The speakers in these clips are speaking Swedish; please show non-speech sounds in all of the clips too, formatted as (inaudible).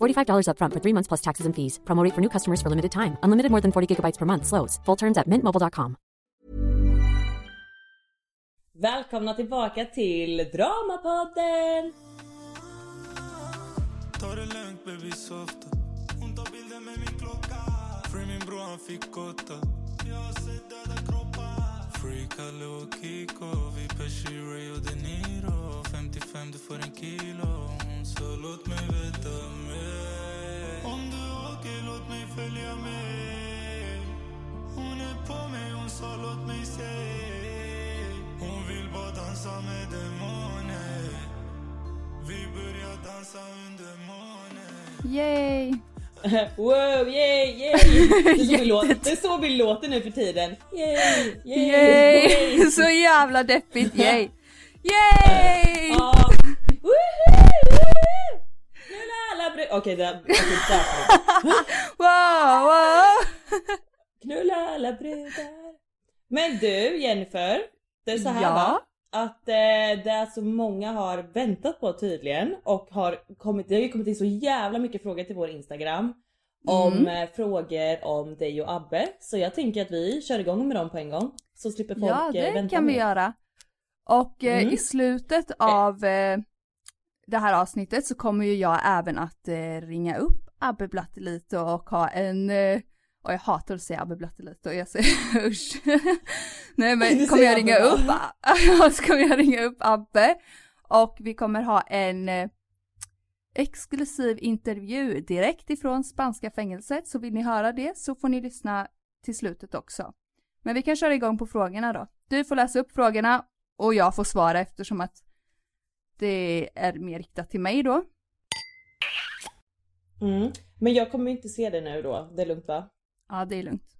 $45 upfront for three months plus taxes and fees. Promo rate for new customers for limited time. Unlimited more than 40 gigabytes per month. Slows. Full terms at mintmobile.com. Välkomna tillbaka till Dramapodden! Ta det lugnt baby softa Hon tar bilder med min klocka Free min bror han fick åtta Jag har sett döda kroppar Free Kalle och Kiko Vi Pesci, Ray och De Niro 55 du får en kilo Så låt mig veta låt mig följa med Hon är på mig, hon sa låt mig se Hon vill bara dansa med demoner Vi börjar dansa under månen Yay! (laughs) wow, yay, yay! (laughs) Det är, så vi låter, det är så vi låter nu för tiden. Yay, yay, Yay! (laughs) Så jävla deppigt, yay! Yay! Ja. Okej, där. Okej, där. (laughs) Wow, wow! Knulla alla brudar. Men du Jennifer, det är så här Ja. va? Att eh, det är så många har väntat på tydligen och har kommit, det har ju kommit in så jävla mycket frågor till vår Instagram. Om Mm. eh, frågor om dig och Abbe. Så jag tänker att vi kör igång med dem på en gång. Så slipper folk Ja, eh, det vänta kan vi göra. Och eh, Mm. i slutet av eh, det här avsnittet så kommer ju jag även att eh, ringa upp Abbe Blattelito och ha en eh, och jag hatar att säga Abbe Blattelito, jag säger (laughs) usch. Nej men kommer jag ringa upp, (laughs) så kommer jag ringa upp Abbe och vi kommer ha en eh, exklusiv intervju direkt ifrån spanska fängelset så vill ni höra det så får ni lyssna till slutet också. Men vi kan köra igång på frågorna då. Du får läsa upp frågorna och jag får svara eftersom att det är mer riktat till mig då. Mm. Men jag kommer inte se det nu då. Det är lugnt va? Ja, det är lugnt.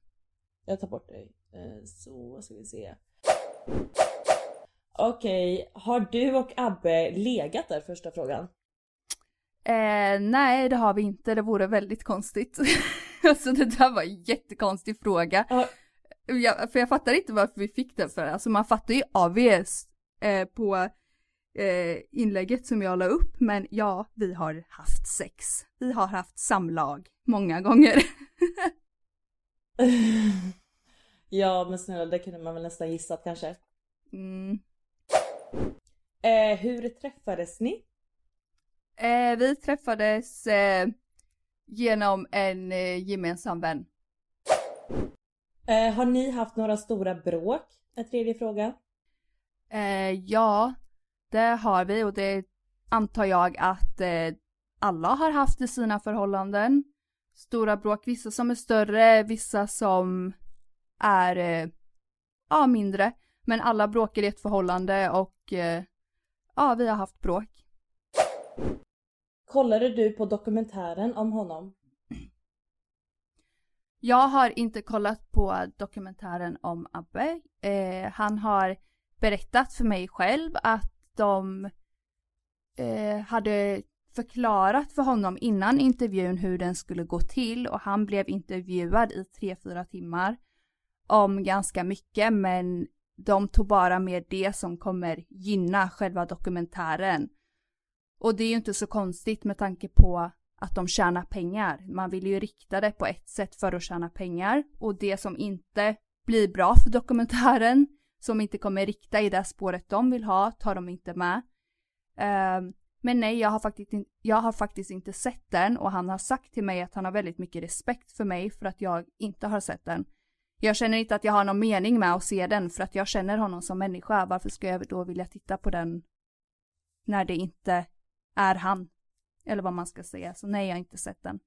Jag tar bort dig. Eh, Så ska vi se. Okej, har du och Abbe legat där första frågan? Eh, nej, det har vi inte. Det vore väldigt konstigt. (laughs) alltså det där var en jättekonstig fråga. Ja. Jag, för jag fattar inte varför vi fick den för. Alltså man fattar ju AVS eh, på eh, inlägget som jag la upp. Men ja, vi har haft sex. Vi har haft samlag många gånger. (laughs) ja men snälla det kunde man väl nästan gissat kanske. Mm. Eh, hur träffades ni? Eh, vi träffades eh, genom en eh, gemensam vän. Eh, har ni haft några stora bråk? En tredje fråga. Eh, ja, det har vi och det antar jag att eh, alla har haft i sina förhållanden. Stora bråk, vissa som är större, vissa som är eh, ja, mindre. Men alla bråkar i ett förhållande och eh, ja, vi har haft bråk. Kollade du på dokumentären om honom? Jag har inte kollat på dokumentären om Abbe. Eh, han har berättat för mig själv att de eh, hade förklarat för honom innan intervjun hur den skulle gå till och han blev intervjuad i tre fyra timmar. om ganska mycket men de tog bara med det som kommer gynna själva dokumentären. Och det är ju inte så konstigt med tanke på att de tjänar pengar. Man vill ju rikta det på ett sätt för att tjäna pengar och det som inte blir bra för dokumentären, som inte kommer rikta i det spåret de vill ha, tar de inte med. Uh, men nej, jag har, faktiskt in, jag har faktiskt inte sett den och han har sagt till mig att han har väldigt mycket respekt för mig för att jag inte har sett den. Jag känner inte att jag har någon mening med att se den för att jag känner honom som människa. Varför ska jag då vilja titta på den när det inte är han? Eller vad man ska säga. Så nej, jag har inte sett den.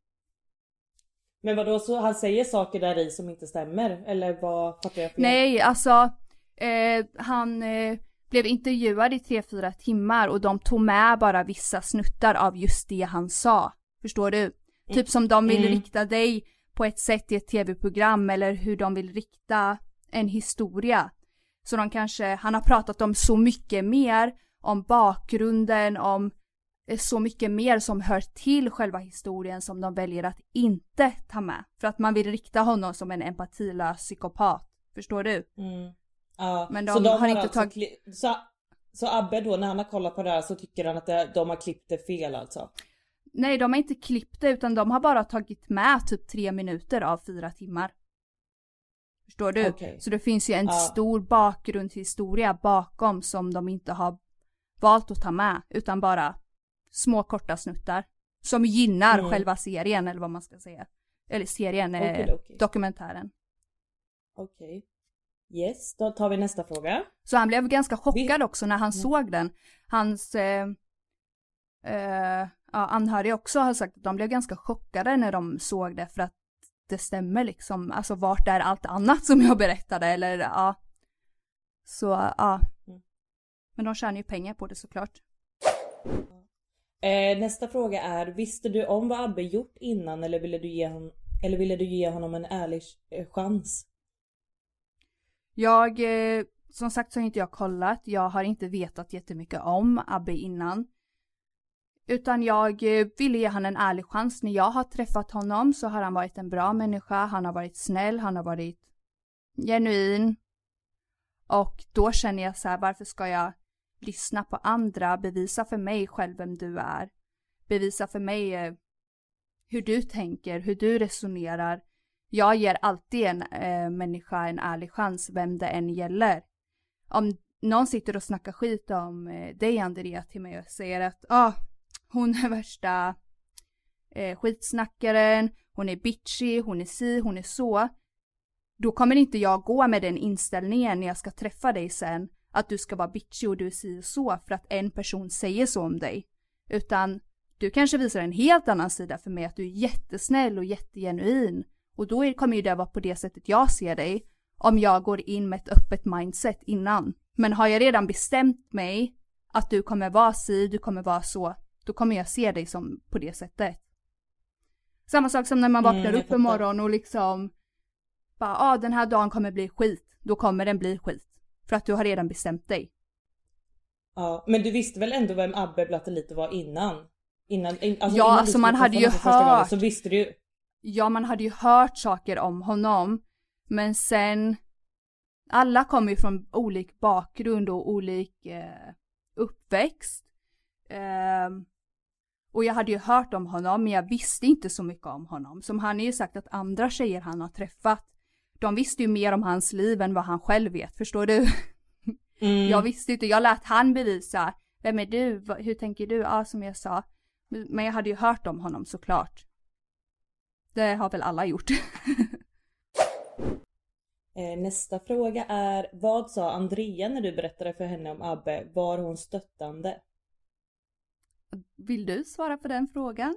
Men vadå, så han säger saker där i som inte stämmer? Eller vad fattar jag fel? Nej, alltså eh, han eh, blev intervjuad i 3-4 timmar och de tog med bara vissa snuttar av just det han sa. Förstår du? Mm. Typ som de vill mm. rikta dig på ett sätt i ett tv-program eller hur de vill rikta en historia. Så de kanske, han har pratat om så mycket mer, om bakgrunden, om eh, så mycket mer som hör till själva historien som de väljer att inte ta med. För att man vill rikta honom som en empatilös psykopat. Förstår du? Mm. Ja, Men de, de har, har inte alltså tagit... Så, så Abbe då när han har kollat på det här så tycker han att de har klippt det fel alltså? Nej, de har inte klippt det utan de har bara tagit med typ tre minuter av fyra timmar. Förstår du? Okay. Så det finns ju en ja. stor bakgrundshistoria bakom som de inte har valt att ta med utan bara små korta snuttar. Som gynnar mm. själva serien eller vad man ska säga. Eller serien, okay, eh, okay. dokumentären. Okej. Yes, då tar vi nästa fråga. Så han blev ganska chockad också när han mm. såg den. Hans eh, eh, ja, anhöriga också har sagt att de blev ganska chockade när de såg det för att det stämmer liksom. Alltså vart är allt annat som jag berättade eller ja. Så ja. Mm. Men de tjänar ju pengar på det såklart. Eh, nästa fråga är, visste du om vad Abbe gjort innan eller ville du ge honom, eller ville du ge honom en ärlig eh, chans? Jag, eh, som sagt så har inte jag kollat, jag har inte vetat jättemycket om Abbe innan. Utan jag eh, ville ge honom en ärlig chans. När jag har träffat honom så har han varit en bra människa, han har varit snäll, han har varit genuin. Och då känner jag så här, varför ska jag lyssna på andra, bevisa för mig själv vem du är. Bevisa för mig eh, hur du tänker, hur du resonerar. Jag ger alltid en eh, människa en ärlig chans, vem det än gäller. Om någon sitter och snackar skit om eh, dig Andrea till mig och säger att ah, hon är värsta eh, skitsnackaren, hon är bitchy, hon är si, hon är så. Då kommer inte jag gå med den inställningen när jag ska träffa dig sen, att du ska vara bitchy och du är si och så för att en person säger så om dig. Utan du kanske visar en helt annan sida för mig, att du är jättesnäll och jättegenuin. Och då kommer ju det vara på det sättet jag ser dig, om jag går in med ett öppet mindset innan. Men har jag redan bestämt mig att du kommer vara si, du kommer vara så, då kommer jag se dig som på det sättet. Samma sak som när man vaknar mm, upp en morgon och liksom bara, ah, den här dagen kommer bli skit. Då kommer den bli skit. För att du har redan bestämt dig. Ja, men du visste väl ändå vem Abbe Blatte lite var innan? Innan, alltså ja, innan alltså man hade ju hört. Gången, så visste du Ja, man hade ju hört saker om honom. Men sen, alla kommer ju från olik bakgrund och olik eh, uppväxt. Eh, och jag hade ju hört om honom men jag visste inte så mycket om honom. Som han har ju sagt att andra tjejer han har träffat, de visste ju mer om hans liv än vad han själv vet, förstår du? (laughs) Mm. Jag visste inte, jag lät han bevisa. Vem är du? Hur tänker du? Ja, som jag sa. Men jag hade ju hört om honom såklart. Det har väl alla gjort. (laughs) Eh, nästa fråga är, vad sa Andrea när du berättade för henne om Abbe? Var hon stöttande? Vill du svara på den frågan?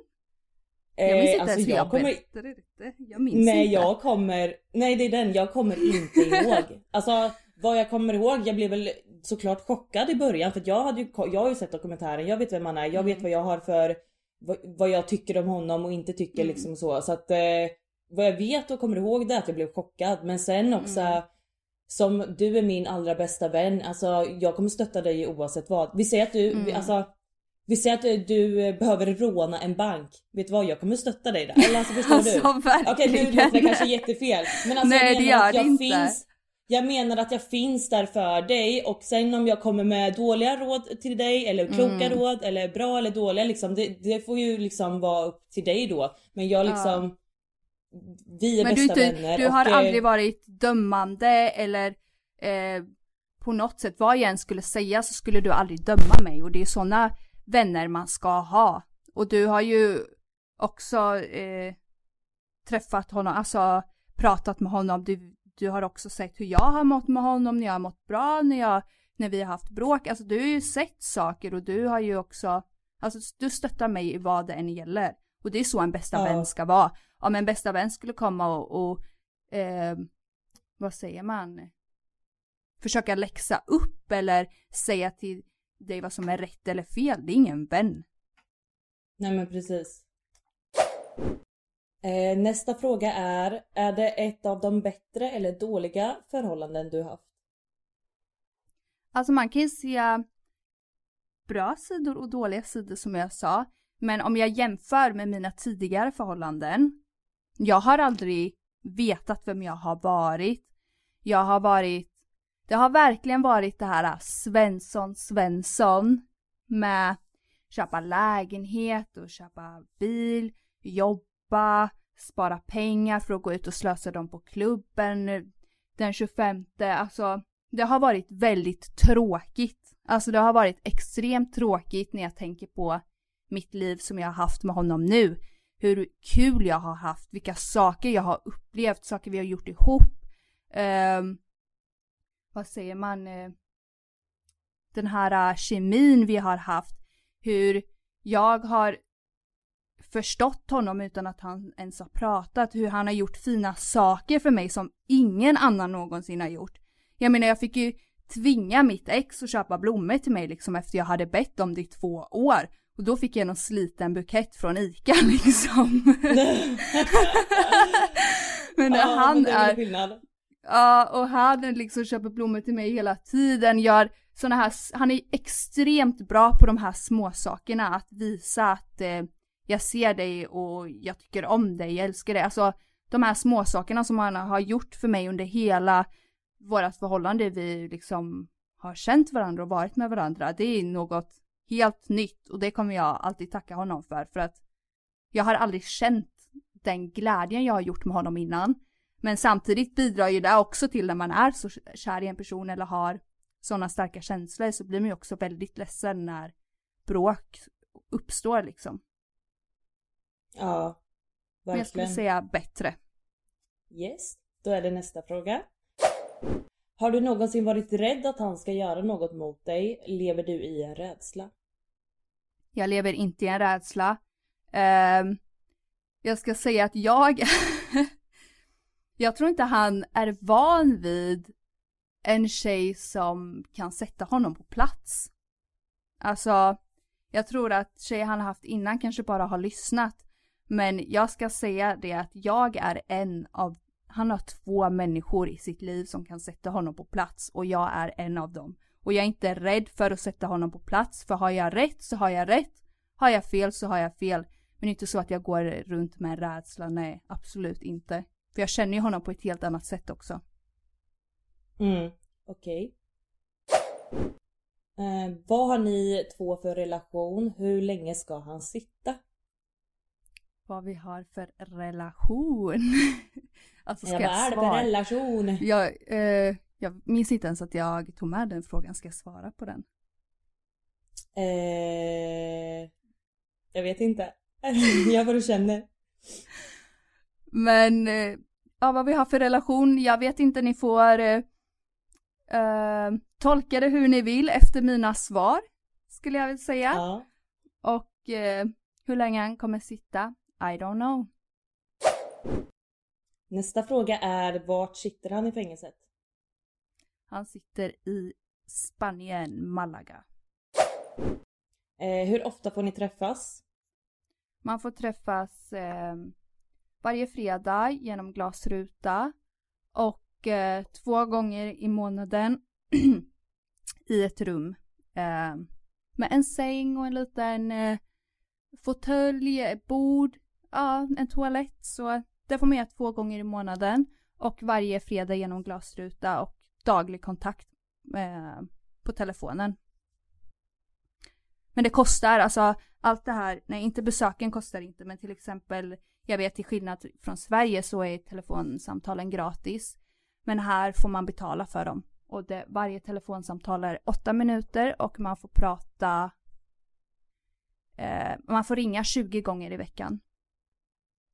Jag minns inte alltså ens hur jag, jag kommer... berättade det. Jag minns nej, inte. jag kommer... Nej, det är den. Jag kommer inte ihåg. (laughs) Alltså, vad jag kommer ihåg, jag blev väl såklart chockad i början för jag, hade ju, jag har ju sett dokumentären, jag vet vem han är, jag vet mm. vad jag har för... Vad, vad jag tycker om honom och inte tycker mm. liksom så. Så att eh, vad jag vet och kommer ihåg det är att jag blev chockad. Men sen också mm. som du är min allra bästa vän, alltså jag kommer stötta dig oavsett vad. Vi säger att du, mm. alltså Vi säger att du, eh, behöver råna en bank. Vet du vad? Jag kommer stötta dig där. Eller alltså förstår (laughs) Alltså, du? verkligen. Okej nu låter det kanske jättefel. Men alltså Nej, jag det gör att det jag inte. Jag menar att jag finns där för dig och sen om jag kommer med dåliga råd till dig eller kloka Mm. råd eller bra eller dåliga liksom det, det får ju liksom vara upp till dig då. Men jag liksom Vi är Men du, bästa du, vänner du har och, aldrig varit dömande eller eh, på något sätt, vad jag än skulle säga så skulle du aldrig döma mig och det är sådana vänner man ska ha. Och du har ju också eh, träffat honom, alltså pratat med honom, du, du har också sett hur jag har mått med honom, när jag har mått bra, när, jag, när vi har haft bråk, alltså du har ju sett saker och du har ju också, alltså du stöttar mig i vad det än gäller. Och det är så en bästa Ja. vän ska vara. Om en bästa vän skulle komma och, och eh, vad säger man, försöka läxa upp eller säga till dig vad som är rätt eller fel, det är ingen vän. Nej men precis. Eh, nästa fråga är, är det ett av de bättre eller dåliga förhållanden du haft? Alltså man kan ju se bra sidor och dåliga sidor som jag sa. Men om jag jämför med mina tidigare förhållanden. Jag har aldrig vetat vem jag har varit. Jag har varit, det har verkligen varit det här Svensson Svensson med köpa lägenhet och köpa bil, jobb jobba, spara pengar för att gå ut och slösa dem på klubben eh, den 25. Alltså det har varit väldigt tråkigt. Alltså det har varit extremt tråkigt när jag tänker på mitt liv som jag har haft med honom nu. Hur kul jag har haft, vilka saker jag har upplevt, saker vi har gjort ihop. Um, vad säger man? Eh, den här eh, kemin vi har haft. Hur jag har förstått honom utan att han ens har pratat. Hur han har gjort fina saker för mig som ingen annan någonsin har gjort. Jag menar jag fick ju tvinga mitt ex att köpa blommor till mig liksom efter jag hade bett om det i två år. Och då fick jag någon sliten bukett från ICA (laughs) liksom. men Ja, han men är ja och han liksom köper blommor till mig hela tiden, gör såna här, han är extremt bra på de här små sakerna att visa att eh, jag ser dig och jag tycker om dig, jag älskar dig. Alltså de här små sakerna som han har gjort för mig under hela vårat förhållande, vi liksom har känt varandra och varit med varandra, det är något helt nytt och det kommer jag alltid tacka honom för för att jag har aldrig känt den glädjen jag har gjort med honom innan. Men samtidigt bidrar ju det också till när man är så kär i en person eller har sådana starka känslor så blir man ju också väldigt ledsen när bråk uppstår liksom. Ja, Men jag skulle verkligen. säga bättre. Yes, då är det nästa fråga. Har du någonsin varit rädd att han ska göra något mot dig? Lever du i en rädsla? Jag lever inte i en rädsla. Ehm, jag ska säga att jag... (laughs) jag tror inte han är van vid en tjej som kan sätta honom på plats. Alltså, jag tror att tjejer han har haft innan kanske bara har lyssnat. Men jag ska säga det att jag är en av, han har två människor i sitt liv som kan sätta honom på plats och jag är en av dem. Och jag är inte rädd för att sätta honom på plats, för har jag rätt så har jag rätt. Har jag fel så har jag fel. Men det är inte så att jag går runt med en rädsla, nej absolut inte. För jag känner ju honom på ett helt annat sätt också. Mm, okej. Eh, vad har ni två för relation? Hur länge ska han sitta? Vad vi har för relation. (laughs) alltså ska Ja, vad är det för relation? Jag, eh, jag minns inte ens att jag tog med den frågan, ska jag svara på den? Eh, jag vet inte. (laughs) jag vad du känner. Men, eh, ja vad vi har för relation, jag vet inte, ni får eh, eh, tolka det hur ni vill efter mina svar, skulle jag vilja säga. Ja. Och eh, hur länge han kommer sitta, I don't know. Nästa fråga är vart sitter han i fängelset? Han sitter i Spanien, Malaga. Eh, hur ofta får ni träffas? Man får träffas eh, varje fredag genom glasruta och eh, två gånger i månaden (clears throat) i ett rum. Eh, med en säng och en liten eh, fåtölj, bord, ja, en toalett. Så det får man göra två gånger i månaden och varje fredag genom glasruta och daglig kontakt eh, på telefonen. Men det kostar, alltså allt det här, nej inte besöken kostar inte men till exempel, jag vet till skillnad från Sverige så är telefonsamtalen gratis. Men här får man betala för dem. Och det, varje telefonsamtal är åtta minuter och man får prata, eh, man får ringa 20 gånger i veckan.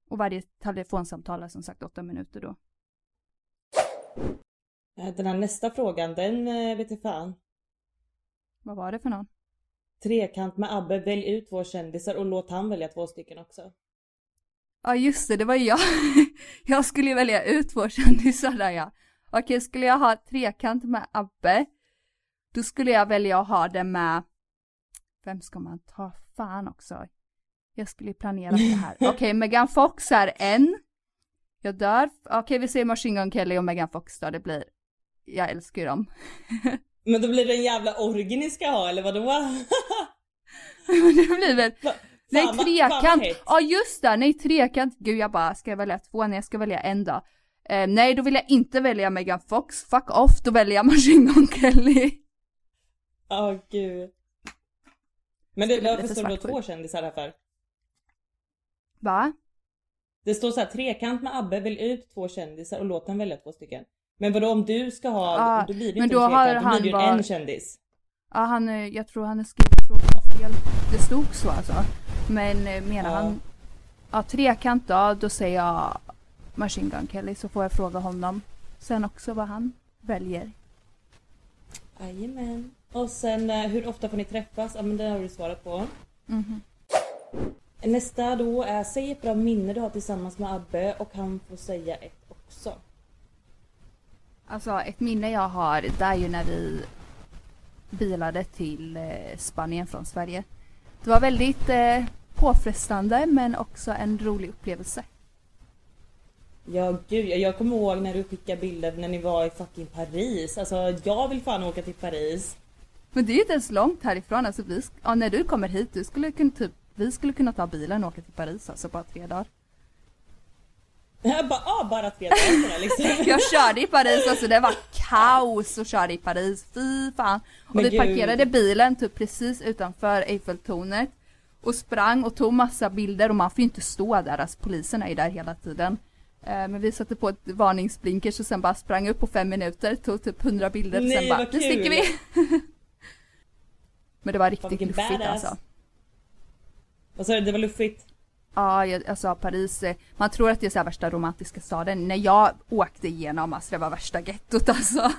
Och varje telefonsamtal är som sagt åtta minuter då. Eh, Den här nästa frågan, den eh, vet jag fan. Vad var det för någon? Trekant med Abbe, välj ut två kändisar och låt han välja två stycken också. Ja just det, det var jag. (laughs) Jag skulle välja ut två kändisar där ja. Okej, skulle jag ha trekant med Abbe, då skulle jag välja att ha det med, vem ska man ta? Fan också. Jag skulle ju planera det här. (laughs) Okej, Megan Fox är en. Jag dör. Okej, vi säger Machine Gun Kelly och Megan Fox då, det blir, jag älskar ju dem. (laughs) Men då blir det en jävla orgie ni ska ha eller vadå? (laughs) Det blir väl, Fan, nej fan trekant, ja just det, nej trekant, gud jag bara, ska jag välja två? Nej jag ska välja en då. Eh, nej då vill jag inte välja Megan Fox, fuck off, då väljer jag Machine Gun Kelly. Åh gud. Men det, varför står det då två kändisar här för? Va? Det står så här trekant med Abbe, välj ut två kändisar och låt den välja två stycken. Men vadå om du ska ha, Ja, då blir det men inte då en trekant, då han blir det ju bara- en kändis. Ja han, eh, jag tror han har skrivit frågan fel. Det stod så alltså. Men eh, menar Ja. han, ja trekant då, då säger jag Machine Gun Kelly så får jag fråga honom sen också vad han väljer. Jajamän. Och sen eh, hur ofta får ni träffas? Ja men det har du svarat på. Mhm. Nästa då är säg ett bra minne du har tillsammans med Abbe och han får säga ett också. Alltså ett minne jag har, det är ju när vi bilade till eh, Spanien från Sverige. Det var väldigt eh, påfrestande men också en rolig upplevelse. Ja gud, jag- jag kommer ihåg när du skickade bilder när ni var i fucking Paris. Alltså jag vill fan åka till Paris. Men det är ju inte ens långt härifrån. Alltså vi, ja, när du kommer hit, du skulle kunna typ, vi skulle kunna ta bilen och åka till Paris alltså bara tre dagar. Jag bara, ah, bara tre dagar liksom. (laughs) Jag körde i Paris, alltså det var kaos att köra i Paris, fy fan. Och Men vi gud. parkerade bilen typ precis utanför Eiffeltornet och sprang och tog massa bilder och man får ju inte stå där, alltså polisen är ju där hela tiden. Eh, Men vi satte på ett varningsblinkers och sen bara sprang upp på fem minuter, tog typ hundra bilder och sen bara, nu sticker kul." vi! (laughs) Men det var riktigt luffigt alltså. Vad sa du, det var luffigt? Ja, jag, alltså Paris, eh, man tror att det är så här värsta romantiska staden. När jag åkte igenom, alltså det var värsta gettot alltså.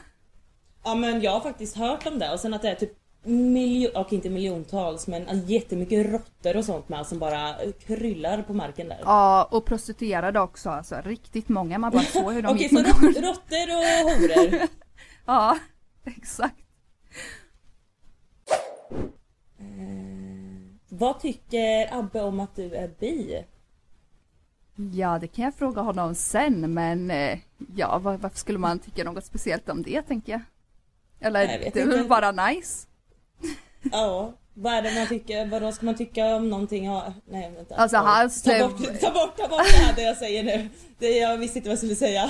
Ja men jag har faktiskt hört om det och sen att det är typ miljon, och inte miljontals men jättemycket råttor och sånt med som bara kryllar på marken där. Ja, och prostituerade också alltså. Riktigt många, man bara såg hur de (laughs) Okej så råttor och horor. (laughs) Ja, exakt. Vad tycker Abbe om att du är bi? Ja, det kan jag fråga honom sen, men eh, ja, var, varför skulle man tycka något speciellt om det, tänker jag? Eller, vet det är väl bara nice? (laughs) Ja, vad är det man tycker, vadå ska man tycka om någonting. Nej vänta. Alltså, Oj. hans- Ta bort, ta bort, ta bort det här det jag säger nu. Det, jag visste inte vad jag skulle säga.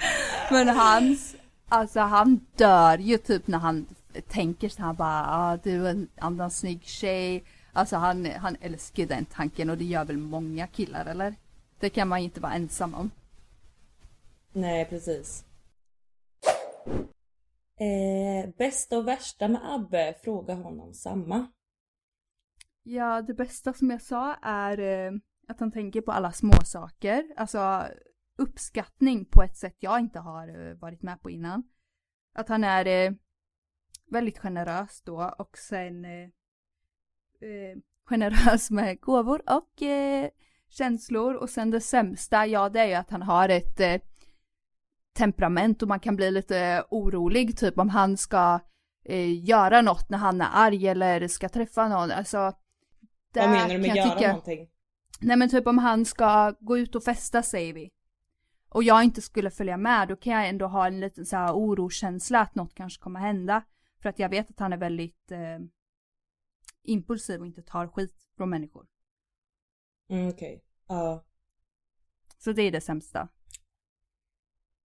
(laughs) Men hans, alltså han dör ju typ när han tänker så han bara, ah, du är en annan snygg tjej. Alltså han, han älskar den tanken och det gör väl många killar eller? Det kan man inte vara ensam om. Nej precis. Eh, bästa och värsta med Abbe, fråga honom samma. Ja, det bästa som jag sa är eh, att han tänker på alla små saker. Alltså uppskattning på ett sätt jag inte har eh, varit med på innan. Att han är eh, väldigt generös då och sen eh, generös med gåvor och eh, känslor och sen det sämsta, ja det är ju att han har ett eh, temperament och man kan bli lite orolig typ om han ska eh, göra något när han är arg eller ska träffa någon. Alltså, Vad menar du med göra tycka- någonting? Nej men typ om han ska gå ut och festa säger vi. Och jag inte skulle följa med då kan jag ändå ha en liten så här oroskänsla att något kanske kommer hända. För att jag vet att han är väldigt eh, impulsiv och inte tar skit från människor. Mm, Okej. Ja. Så det är det sämsta.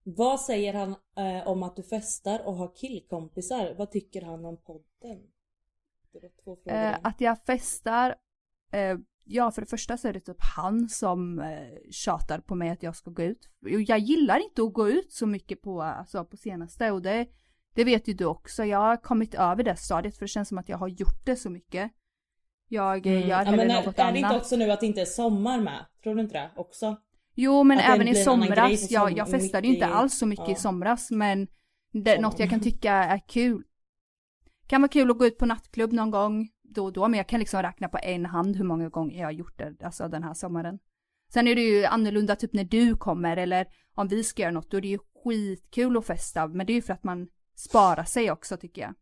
Vad säger han eh, om att du festar och har killkompisar? Vad tycker han om podden? Det var två frågor. Eh, att jag festar, eh, ja för det första så är det typ han som eh, tjatar på mig att jag ska gå ut. Jag gillar inte att gå ut så mycket på, alltså, på senaste och det, det vet ju du också. Jag har kommit över det stadiet för det känns som att jag har gjort det så mycket. Jag eh, Mm. gör ja, hellre men är, något är annat. det inte också nu att det inte är sommar med? Tror du inte det också? Jo men Att även i somras, jag, jag festade ju inte i- alls så mycket i ja. somras men det är något jag kan tycka är kul. Kan vara kul att gå ut på nattklubb någon gång då och då men jag kan liksom räkna på en hand hur många gånger jag har gjort det, alltså den här sommaren. Sen är det ju annorlunda typ när du kommer eller om vi ska göra något då är det ju skitkul att festa men det är ju för att man sparar sig också tycker jag.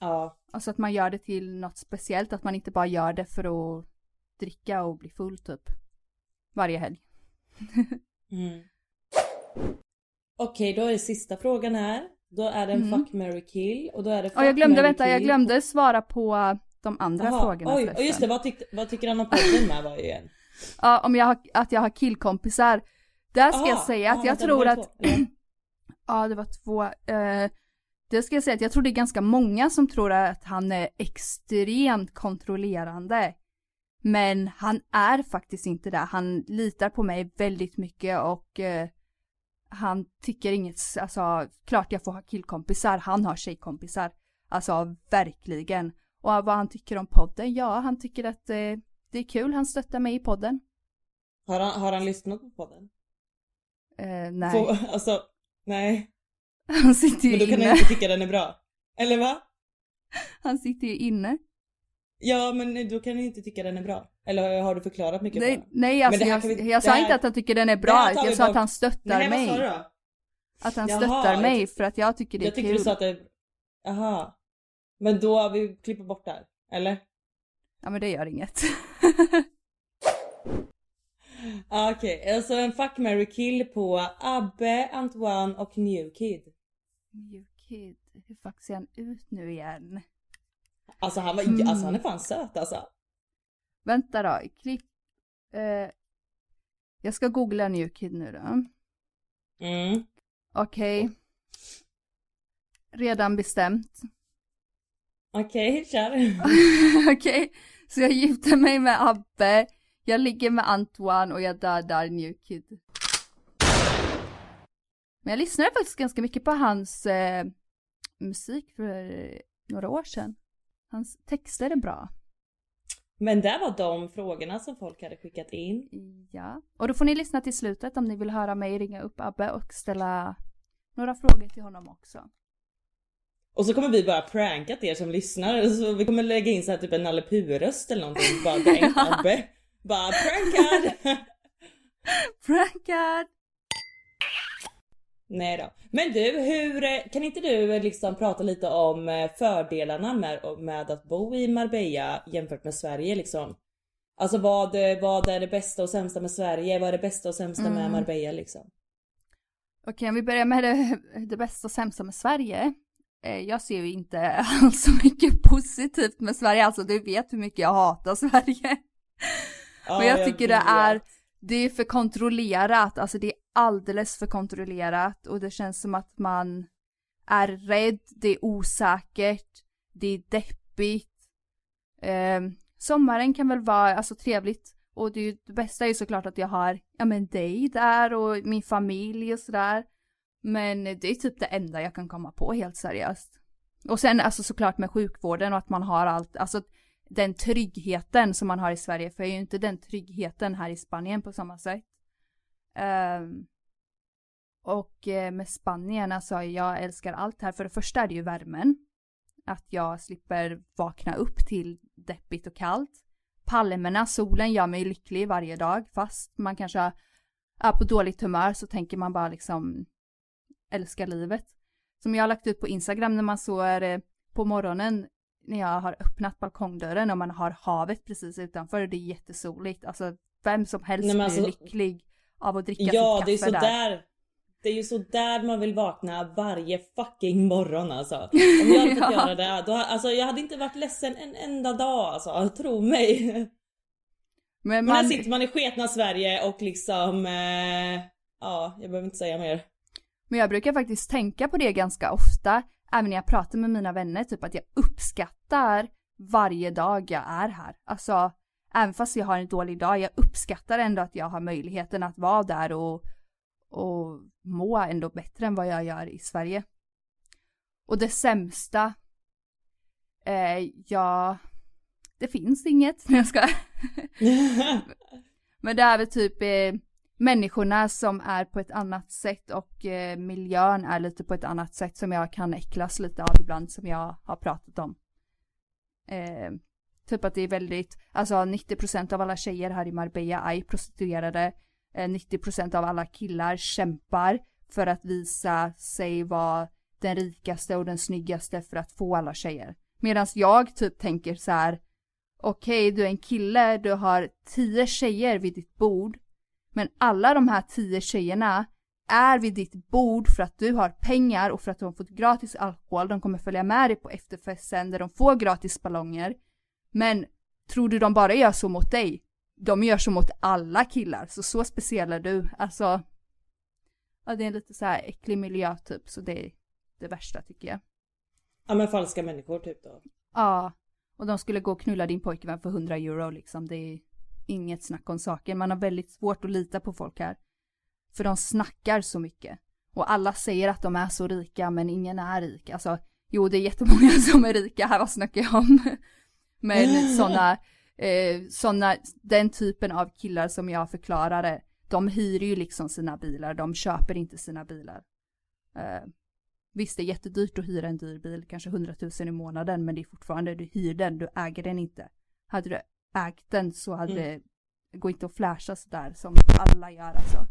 Ja. Alltså att man gör det till något speciellt, att man inte bara gör det för att dricka och bli full typ. Varje helg. (laughs) Mm. Okej, då är sista frågan här. Då är det en Mm. fuck, marry, kill och då är det fuck, Ja, jag glömde, marry, vänta, jag kill. glömde svara på de andra Jaha, frågorna Oj, förresten. och just det, vad, tyckte, vad tycker han om podden med var ju en. Ja, om jag har, att jag har killkompisar. Där ska Aha, jag säga att aha, jag tror att? Ja det var två, eh, det ska jag säga att jag tror det är ganska många som tror att han är extremt kontrollerande. Men han är faktiskt inte det. Han litar på mig väldigt mycket och eh, han tycker inget, alltså klart jag får ha killkompisar, han har tjejkompisar. Alltså verkligen. Och vad han tycker om podden, ja han tycker att eh, det är kul, han stöttar mig i podden. Har, han, har han lyssnat på podden? Eh, nej, Få, alltså, nej. han sitter ju Men då kan inne. han inte tycka den är bra. Eller va? Han sitter ju inne. Ja, men då kan han inte tycka den är bra. Eller har du förklarat mycket Nej, honom? nej alltså jag, vi- jag sa här- inte att han tycker den är bra, jag sa att bort. han stöttar Nej, vad sa du mig. då? Att han Jaha, stöttar jag mig för att jag tycker det är Jag tyckte kul. du sa att det... Aha. Men då, vi klipper bort det här. Eller? Ja men det gör inget. (laughs) Ah, Okej, alltså en fuck, marry, kill på Abbe, Antoine och New Kid. New kid, hur fuck ser han ut nu igen? Alltså han var, Mm. alltså han är fan söt alltså. Vänta då, klipp. Eh, jag ska googla new kid nu då. Mm. Okej. Redan bestämt. Okej, kör. (laughs) Okej, så jag gifter mig med Abbe, jag ligger med Antoine och jag dödar New Kid. Men jag lyssnade faktiskt ganska mycket på hans eh, musik för några år sedan. Hans texter är bra. Men det var de frågorna som folk hade skickat in. Ja, och då får ni lyssna till slutet om ni vill höra mig ringa upp Abbe och ställa några frågor till honom också. Och så kommer vi bara prankat er som lyssnar. Så vi kommer lägga in så här typ en Nalle Puh-röst eller någonting. Bara (laughs) dränkt Abbe. Bara prankad! (laughs) Prankad! Nej då. Men du, hur, eh, kan inte du eh, liksom prata lite om eh, fördelarna med, med att bo i Marbella jämfört med Sverige liksom? Alltså vad, vad är det bästa och sämsta med Sverige? Vad är det bästa och sämsta med Mm. Marbella liksom? Okej, om vi börjar med det, (laughs) det bästa och sämsta med Sverige. Jag ser ju inte (laughs) alls så mycket positivt med Sverige, alltså du vet hur mycket jag hatar Sverige. Ja, Men jag tycker det är, det är för kontrollerat, alltså det är alldeles för kontrollerat och det känns som att man är rädd, det är osäkert, det är deppigt. Eh, sommaren kan väl vara alltså trevligt och det, ju, det bästa är ju såklart att jag har, ja men dig där och min familj och sådär. Men det är typ det enda jag kan komma på helt seriöst. Och sen alltså såklart med sjukvården och att man har allt, alltså den tryggheten som man har i Sverige, för jag är ju inte den tryggheten här i Spanien på samma sätt. Um, och eh, med Spanien, alltså jag älskar allt här. För det första är det ju värmen. Att jag slipper vakna upp till deppigt och kallt. Palmerna, solen gör mig lycklig varje dag. Fast man kanske är på dåligt humör så tänker man bara liksom älska livet. Som jag har lagt ut på Instagram när man så är eh, på morgonen när jag har öppnat balkongdörren och man har havet precis utanför och det är jättesoligt. Alltså vem som helst Nej, men blir alltså- lycklig av att dricka Ja, sitt det är kaffe så där. där. Det är ju så där man vill vakna varje fucking morgon alltså. Om (laughs) jag fått Ja. göra det, då, alltså jag hade inte varit ledsen en enda dag alltså, tro mig. Men Men här man, sitter man i sketna Sverige och liksom, eh, ja jag behöver inte säga mer. men jag brukar faktiskt tänka på det ganska ofta, även när jag pratar med mina vänner, typ att jag uppskattar varje dag jag är här. Alltså, även fast jag har en dålig dag, jag uppskattar ändå att jag har möjligheten att vara där och, och må ändå bättre än vad jag gör i Sverige. Och det sämsta, eh, ja, det finns inget, (laughs) när jag ska. (laughs) Men det är väl typ eh, människorna som är på ett annat sätt och eh, miljön är lite på ett annat sätt som jag kan äcklas lite av ibland som jag har pratat om. Eh, typ att det är väldigt, alltså 90% av alla tjejer här i Marbella är prostituerade. Eh, 90% av alla killar kämpar för att visa sig vara den rikaste och den snyggaste för att få alla tjejer. Medan jag typ tänker så här okej du är en kille, du har tio tjejer vid ditt bord. Men alla de här tio tjejerna är vid ditt bord för att du har pengar och för att de har fått gratis alkohol. De kommer följa med dig på efterfesten där de får gratis ballonger. Men tror du de bara gör så mot dig? De gör så mot alla killar, så så speciell är du. Alltså, ja det är en lite så här äcklig miljö typ, så det är det värsta tycker jag. Ja men falska människor typ då. Ja, och de skulle gå och knulla din pojkvän för 100 euro liksom. Det är inget snack om saken. Man har väldigt svårt att lita på folk här. För de snackar så mycket. Och alla säger att de är så rika, men ingen är rik. Alltså, jo det är jättemånga (laughs) som är rika här, vad snackar jag om? (laughs) Men sådana, eh, såna, den typen av killar som jag förklarade, de hyr ju liksom sina bilar, de köper inte sina bilar. Eh, Visst, det är jättedyrt att hyra en dyr bil, kanske 100 000 i månaden, men det är fortfarande, du hyr den, du äger den inte. Hade du ägt den så hade det, det går inte att flasha sådär som alla gör alltså.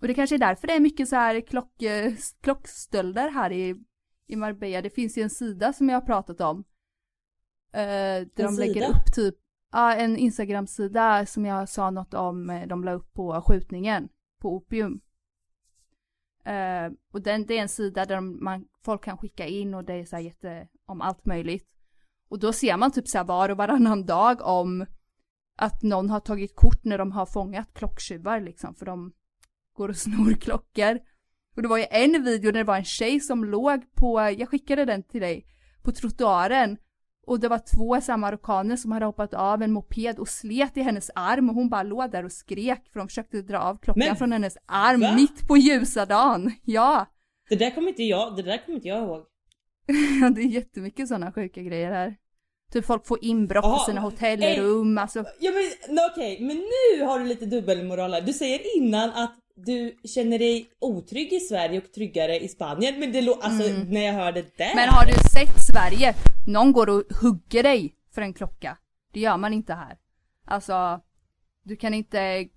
Och det kanske är därför det är mycket så här klock, klockstölder här i, i Marbella. Det finns ju en sida som jag har pratat om. Eh, där de lägger sida? upp typ, ja en Instagram-sida som jag sa något om, eh, de la upp på skjutningen på Opium. Eh, och den, det är en sida där man, folk kan skicka in och det är så här jätte, om allt möjligt. Och då ser man typ så här var och varannan dag om att någon har tagit kort när de har fångat klocktjuvar liksom, för de går och snor klockor. Och det var ju en video där det var en tjej som låg på, jag skickade den till dig, på trottoaren. Och det var två så marockaner som hade hoppat av en moped och slet i hennes arm och hon bara låg där och skrek för de försökte dra av klockan Men från hennes arm va? mitt på ljusa dagen. Ja! Det där kommer inte jag, det där kommer inte jag ihåg. (laughs) det är jättemycket sådana sjuka grejer här. Typ folk får inbrott i sina hotellrum, alltså. Ja men okej, men nu har du lite dubbelmoral här. Du säger innan att du känner dig otrygg i Sverige och tryggare i Spanien. Men det låter, alltså när jag hör det där. Mm. Men har du sett Sverige? Någon går och hugger dig för en klocka. Det gör man inte här. Alltså, du kan inte,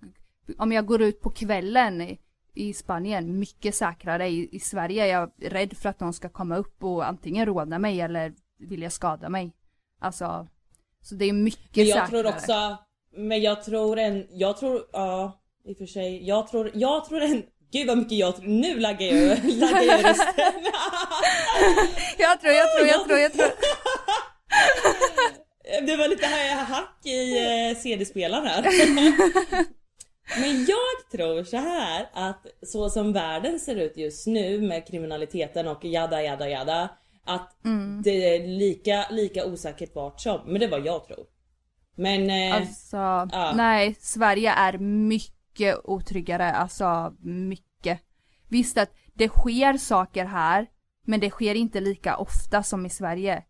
om jag går ut på kvällen i, Spanien, mycket säkrare. I, I Sverige är jag rädd för att någon ska komma upp och antingen råna mig eller vilja skada mig. Alltså, så det är mycket Men jag säkrare. tror också, men jag tror en, jag tror, ja i och för sig, jag tror, jag tror en, gud vad mycket jag tror, nu laggar jag, (laughs) laggar jag rösten. (laughs) Jag tror, jag tror, jag tror, jag tror. (laughs) Det var lite hack i eh, CD-spelaren här. Men jag tror så här att så som världen ser ut just nu med kriminaliteten och jada jada jada att Mm. det är lika, lika osäkert vart som. Men det vad jag tror. Men eh, Alltså, ja. nej, Sverige är mycket otryggare, alltså mycket. Visst att det sker saker här, men det sker inte lika ofta som i Sverige.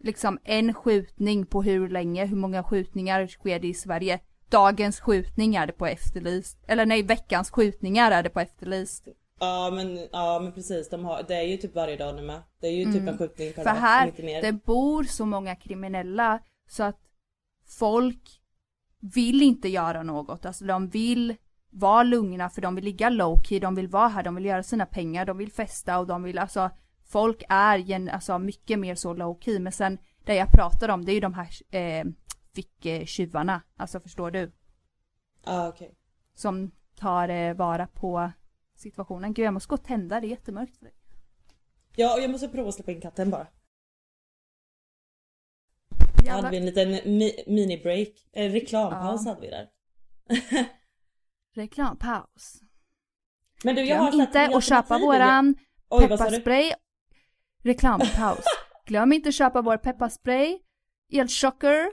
Liksom en skjutning på hur länge, hur många skjutningar sker det i Sverige? Dagens skjutning är det på Efterlyst. Eller nej, veckans skjutningar är det på Efterlyst. ja men, ja men precis, de har, det är ju typ varje dag nu med. Det är ju typ en skjutning per Mm. För dag, här, inte mer. det bor så många kriminella så att folk vill inte göra något. Alltså de vill vara lugna för de vill ligga low key, de vill vara här, de vill göra sina pengar, de vill festa och de vill alltså Folk är gen, alltså mycket mer så low key men sen det jag pratar om det är ju de här eh, ficktjuvarna, alltså förstår du? Ja okej. Som tar eh, vara på situationen. Gud jag måste gå och tända, det är jättemörkt för dig. Ja, och jag måste prova att släppa in katten bara. Då hade vi en liten mi- mini-break. En reklampaus Ja. hade vi där. (laughs) Reklampaus. Men du, jag har Glöm sett inte att köpa våran Oj, pepparspray. Reklampaus. (laughs) Glöm inte att köpa vår pepparspray. Elchocker.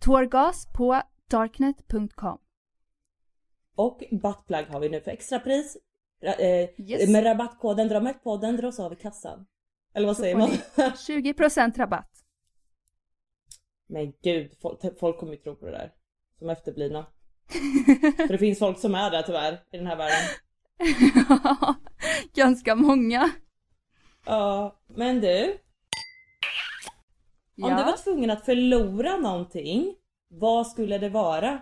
Tårgas på darknet.com. Och buttplug har vi nu för extrapris. Ra- Eh, Yes. Med rabattkoden DRAMETPODDEN dras av i kassan. Eller vad säger man? 20% (laughs) rabatt. Men gud, folk, folk kommer ju tro på det där. Som efterblivna. (laughs) För det finns folk som är där tyvärr, i den här världen. (laughs) Ganska många. Ja, men du. Om du var tvungen att förlora någonting, vad skulle det vara?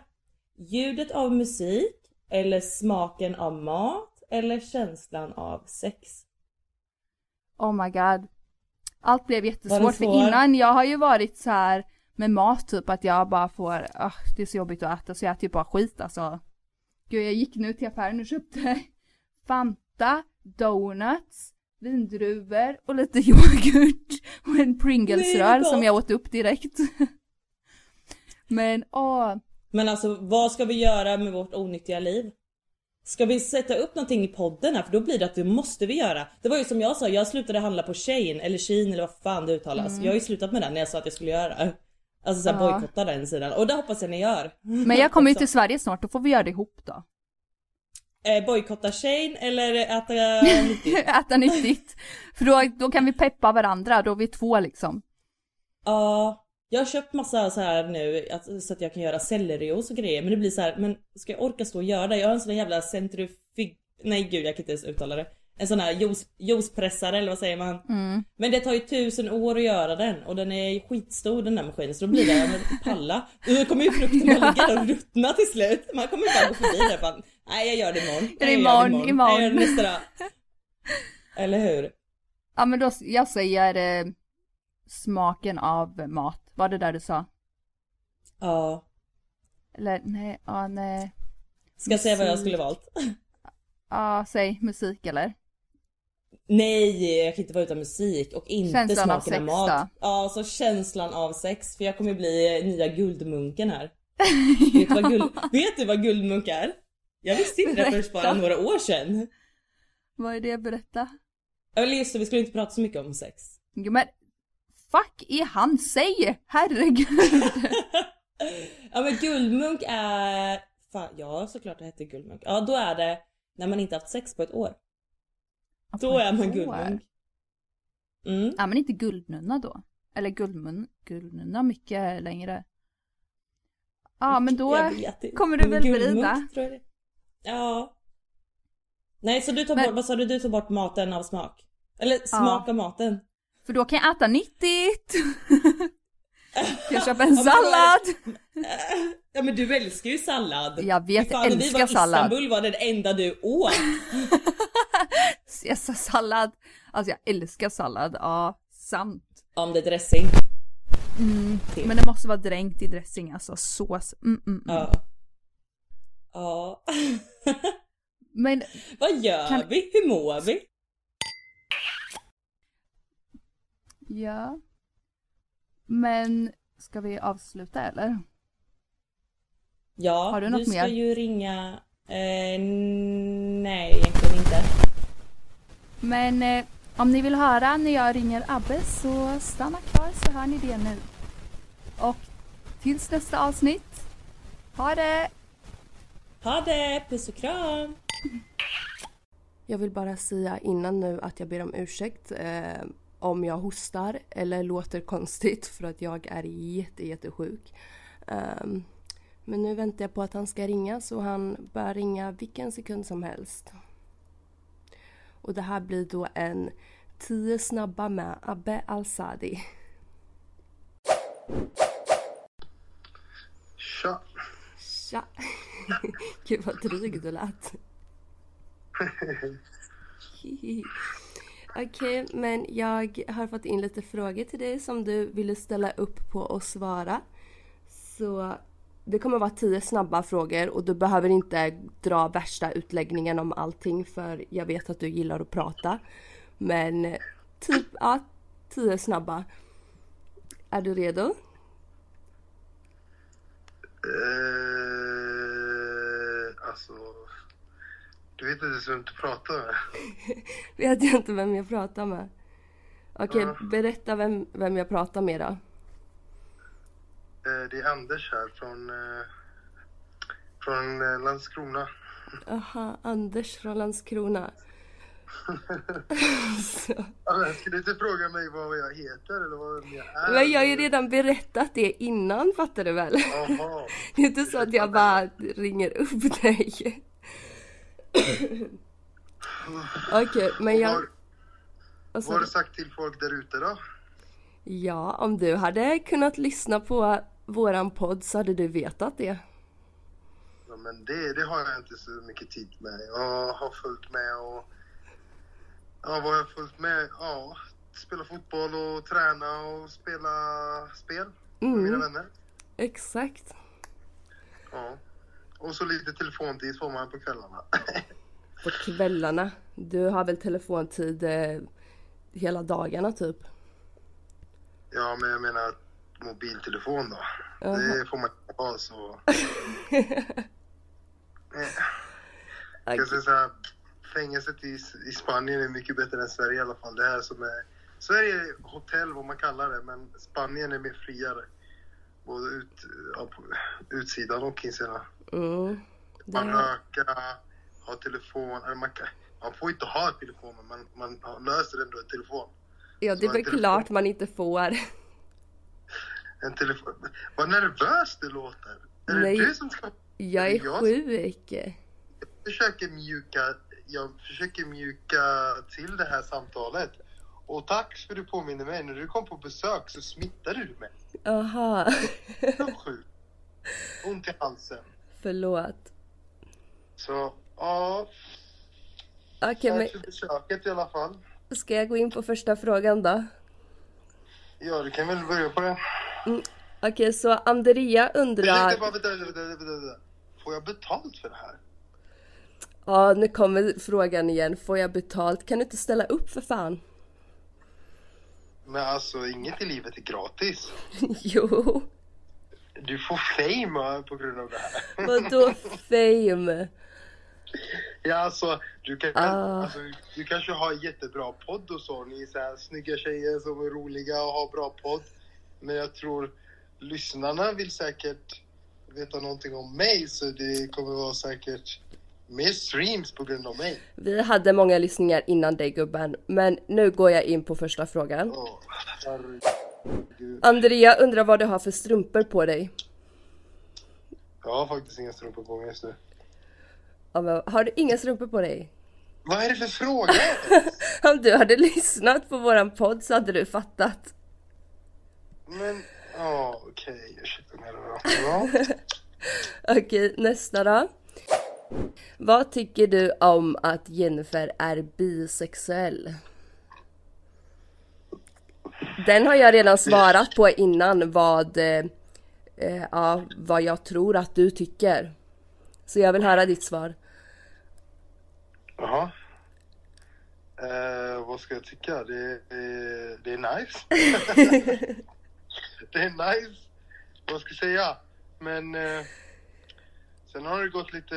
Ljudet av musik? Eller smaken av mat? Eller känslan av sex? Oh my god. Allt blev jättesvårt för innan jag har ju varit så här med mat typ att jag bara får, ah, det är så jobbigt att äta så jag typ bara skit alltså. Gud jag gick nu till affären och köpte (laughs) Fanta, donuts, vindruvor och lite (laughs) yoghurt och en Pringles-rör som jag åt upp direkt. (laughs) Men åh, Men alltså vad ska vi göra med vårt onyttiga liv? Ska vi sätta upp någonting i podden här? För då blir det att det måste vi göra. Det var ju som jag sa, jag slutade handla på Shein eller Shein eller vad fan det uttalas. Jag har ju slutat med den när jag sa att jag skulle göra. Alltså såhär Mm. Ja. bojkotta den sidan. Och det hoppas jag ni gör. men jag (laughs) kommer ju till Sverige snart, då får vi göra det ihop då. Eh, bojkotta Shein eller äta nyttigt? (laughs) Äta nyttigt. För då, då kan vi peppa varandra, då är vi två liksom. Ja, jag har köpt massa så här nu så att jag kan göra sellerijuice och grejer men det blir så här, men ska jag orka stå och göra det? Jag har en sån där jävla centrifug... Nej gud jag kan inte ens uttala det. En sån här juice, juicepressare eller vad säger man? Men det tar ju tusen år att göra den och den är skitstor den där maskinen så då blir det, men palla. Då kommer ju frukten bara (laughs) ligga och ruttna till slut. Man kommer inte att gå förbi det bara, nej jag gör det imorgon. det Nej, jag imorgon, Nej, jag imorgon. gör det nästa dag. (laughs) Eller hur? Ja men då, jag säger eh, smaken av mat. Var det där du sa? Ja. Eller nej, ja nej. Ska jag säga vad jag skulle valt? Ja, säg musik eller? Nej, jag kan inte vara utan musik och inte Känslan av smaken av, sex mat. då? Ja, så känslan av sex. För jag kommer bli nya guldmunken här. (laughs) vet, du vad guld, vet du vad guldmunk är? Jag visste inte det förrän bara några år sedan. Vad är det? Berätta. Eller just det, vi skulle inte prata så mycket om sex. Jo men, fuck är han? Säg! Herregud! (laughs) ja men guldmunk är... Fan, ja såklart det heter guldmunk. Ja då är det när man inte haft sex på ett år. Då är man guldmunk. Mm. Ja men inte guldnunna då? Eller guldmun, guldnunna mycket längre. Ja men då kommer du väl vrida? Ja. Nej så du tar Men- bort, vad sa du, du tar bort maten av smak? Eller smak av maten? För då kan jag äta nyttigt! (laughs) kan jag köpa en Ja, är- sallad? (laughs) Ja men du älskar ju sallad. Jag vet, jag fan, när vi älskar var i sallad. Istanbul var det det enda du åt. (laughs) (laughs) Caesarsallad. Alltså jag älskar sallad, ja sant. Om det är dressing. Till. Men det måste vara dränkt i dressing, alltså sås. Mm, mm, mm. Ja. Ja. (laughs) Men Vad gör Kan- vi? Hur mår vi? ja. Men ska vi avsluta eller? Ja, Har du något ska mer? ju ringa... Eh, nej, egentligen inte. Men eh, om ni vill höra när jag ringer Abbe så stanna kvar så hör ni det nu. Och tills nästa avsnitt, ha det! Ha det! Puss och kram! (laughs) Jag vill bara säga innan nu att jag ber om ursäkt eh, om jag hostar eller låter konstigt för att jag är jätte, jättesjuk. Um, men nu väntar jag på att han ska ringa så han bör ringa vilken sekund som helst. Och det här blir då en 10 snabba med Abbe Al-Sadi. Tja! Tja! (laughs) Gud vad dryg du lät. (laughs) Okej, men jag har fått in lite frågor till dig som du ville ställa upp på och svara. Så det kommer vara tio snabba frågor och du behöver inte dra värsta utläggningen om allting för jag vet att du gillar att prata. Men typ, ja, tio snabba. Är du redo? Eh, alltså... Du vet inte vem du pratar med. (laughs) Vet jag inte vem jag pratar med. Okej, Ja. berätta vem, vem jag pratar med då. Eh, det är Anders här från... Eh, från eh, Landskrona. Aha, Anders från Landskrona. (laughs) Så. Ja, men Ska du inte fråga mig vad jag heter eller vad jag är? Men jag har ju redan berättat det innan fattar du väl? Jaha. (laughs) Det är inte så att jag bara ringer upp dig. (clears throat) Okej, men jag... Vad, har du? du sagt till folk där ute då? Ja, om du hade kunnat lyssna på våran podd så hade du vetat det. Ja, men det, det har jag inte så mycket tid med. Jag har följt med och... Ja, vad har jag följt med? Ja, spela fotboll och träna och spela spel med Mm. mina vänner. Exakt. Ja. Och så lite telefontid får man på kvällarna. (laughs) På kvällarna. Du har väl telefontid eh, hela dagarna typ? ja, men jag menar mobiltelefon då. Jaha. Det får man inte ha så... (laughs) Jag säger så här, fängelset i, i Spanien är mycket bättre än Sverige i alla fall. Det här som är... Sverige är hotell vad man kallar det, men Spanien är mer friare. Både ut, ja, på utsidan och insidan. Mm. Man Det- röka, ha telefon. Eller man, kan, man får inte ha telefon, men man, löser ändå en telefon. Ja, det är väl telefon- klart man inte får. En telefon. Vad nervös du låter! Är Nej. det du som ska... Jag är Jag- sjuk. försöker mjuka, jag försöker mjuka till det här samtalet. Och tack för att du påminner mig. När du kom på besök så smittade du mig. Aha. Jag var sjuk. Ont i halsen. Förlåt. Så, ja. Okej, Tack men för besöket i alla fall. ska jag gå in på första frågan då? Ja, du kan väl börja på det. Okej, så Andrea undrar... Bara, vänta, vänta, vänta. Får jag betalt för det här? Ja, nu kommer frågan igen. Får jag betalt? Kan du inte ställa upp för fan? Men alltså, inget i livet är gratis. (laughs) jo. Du får fame på grund av det här. Vadå (laughs) fame? Ja, alltså, du, kan, Ah. alltså, du kanske har jättebra podd och så. Ni är så här snygga tjejer som är roliga och har bra podd. Men jag tror lyssnarna vill säkert veta någonting om mig så det kommer vara säkert mer streams på grund av mig. Vi hade många lyssningar innan dig gubben, men nu går jag in på första frågan. Herregud. Andrea undrar vad du har för strumpor på dig. Jag har faktiskt inga strumpor på mig just nu. Ja, men har du inga strumpor på dig? Vad är det för fråga? (laughs) Om du hade lyssnat på våran podd så hade du fattat. Men, ja okej. Ja. (laughs) Okej, nästa då. Vad tycker du om att Jennifer är bisexuell? Den har jag redan svarat på innan vad, eh, eh, ja, vad jag tror att du tycker. Så jag vill höra ditt svar. Jaha. Eh, vad ska jag tycka? Det, det, det är nice. (laughs) det är nice. vad ska jag säga? Men eh, sen har det gått lite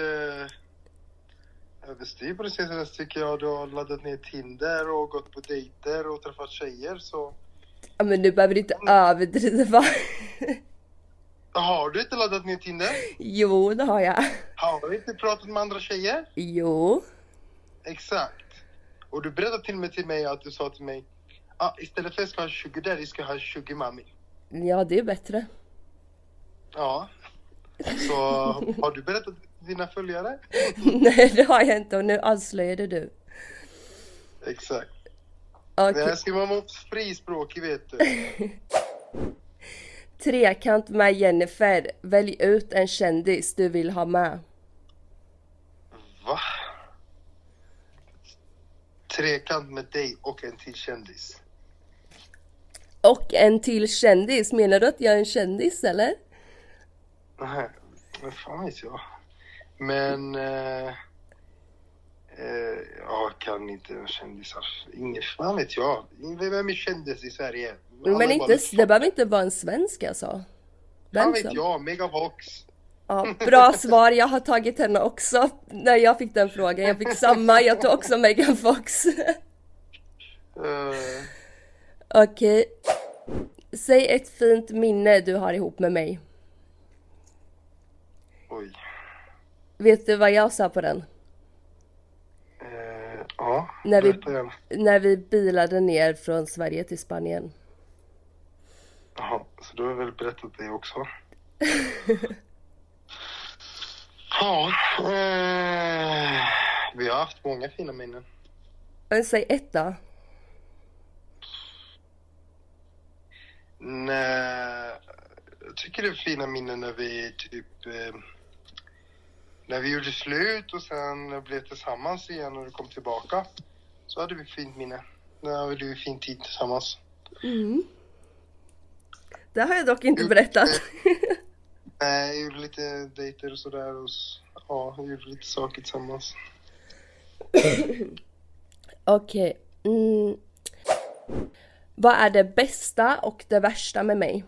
överstyr på det senaste tycker jag. Du har laddat ner Tinder och gått på dejter och träffat tjejer så. Ja, men du behöver inte överdriva. (laughs) Har du inte laddat ner Tinder? Jo, det har jag. Har du inte pratat med andra tjejer? Jo. Exakt. Och du berättade till och med till mig att du sa till mig ah, istället för att jag ska ha 20 där, jag ska ha 20 mami. Ja, det är bättre. Ja. Så (laughs) har du berättat till dina följare? (laughs) Nej, det har jag inte och nu avslöjade du. Exakt. Okej. Det här ska man vara frispråkig vet du. (laughs) Trekant med Jennifer. Välj ut en kändis du vill ha med. Va? Trekant med dig och en till kändis. Och en till kändis. Menar du att jag är en kändis eller? Nej, vad fan vet jag. Men... Eh, eh, jag kan inte kändisar. Ingen fan vet jag. Vem är kändis i Sverige? Men är inte, det behöver inte vara en svensk alltså. Fan Vem vet jag, Megavox. Ja, bra svar, jag har tagit henne också när jag fick den frågan. Jag fick samma, jag tog också Megan Fox. Eh, Okej. Säg ett fint minne du har ihop med mig. oj. Vet du vad jag sa på den? Eh, ja, När vi, när vi bilade ner från Sverige till Spanien. Jaha, så du har väl berättat det också? (laughs) ja, eh, vi har haft många fina minnen. Men säg ett då. Nej, jag tycker det är fina minnen när vi typ... Eh, när vi gjorde slut och sen blev tillsammans igen och du kom tillbaka. Så hade vi fint minne. Då hade vi fin tid tillsammans. Mm. Det har jag dock inte berättat. Nej, jag gjorde lite dejter och sådär och ja, vi gjorde lite saker tillsammans. (clears throat) Okej. Mm. Vad är det bästa och det värsta med mig?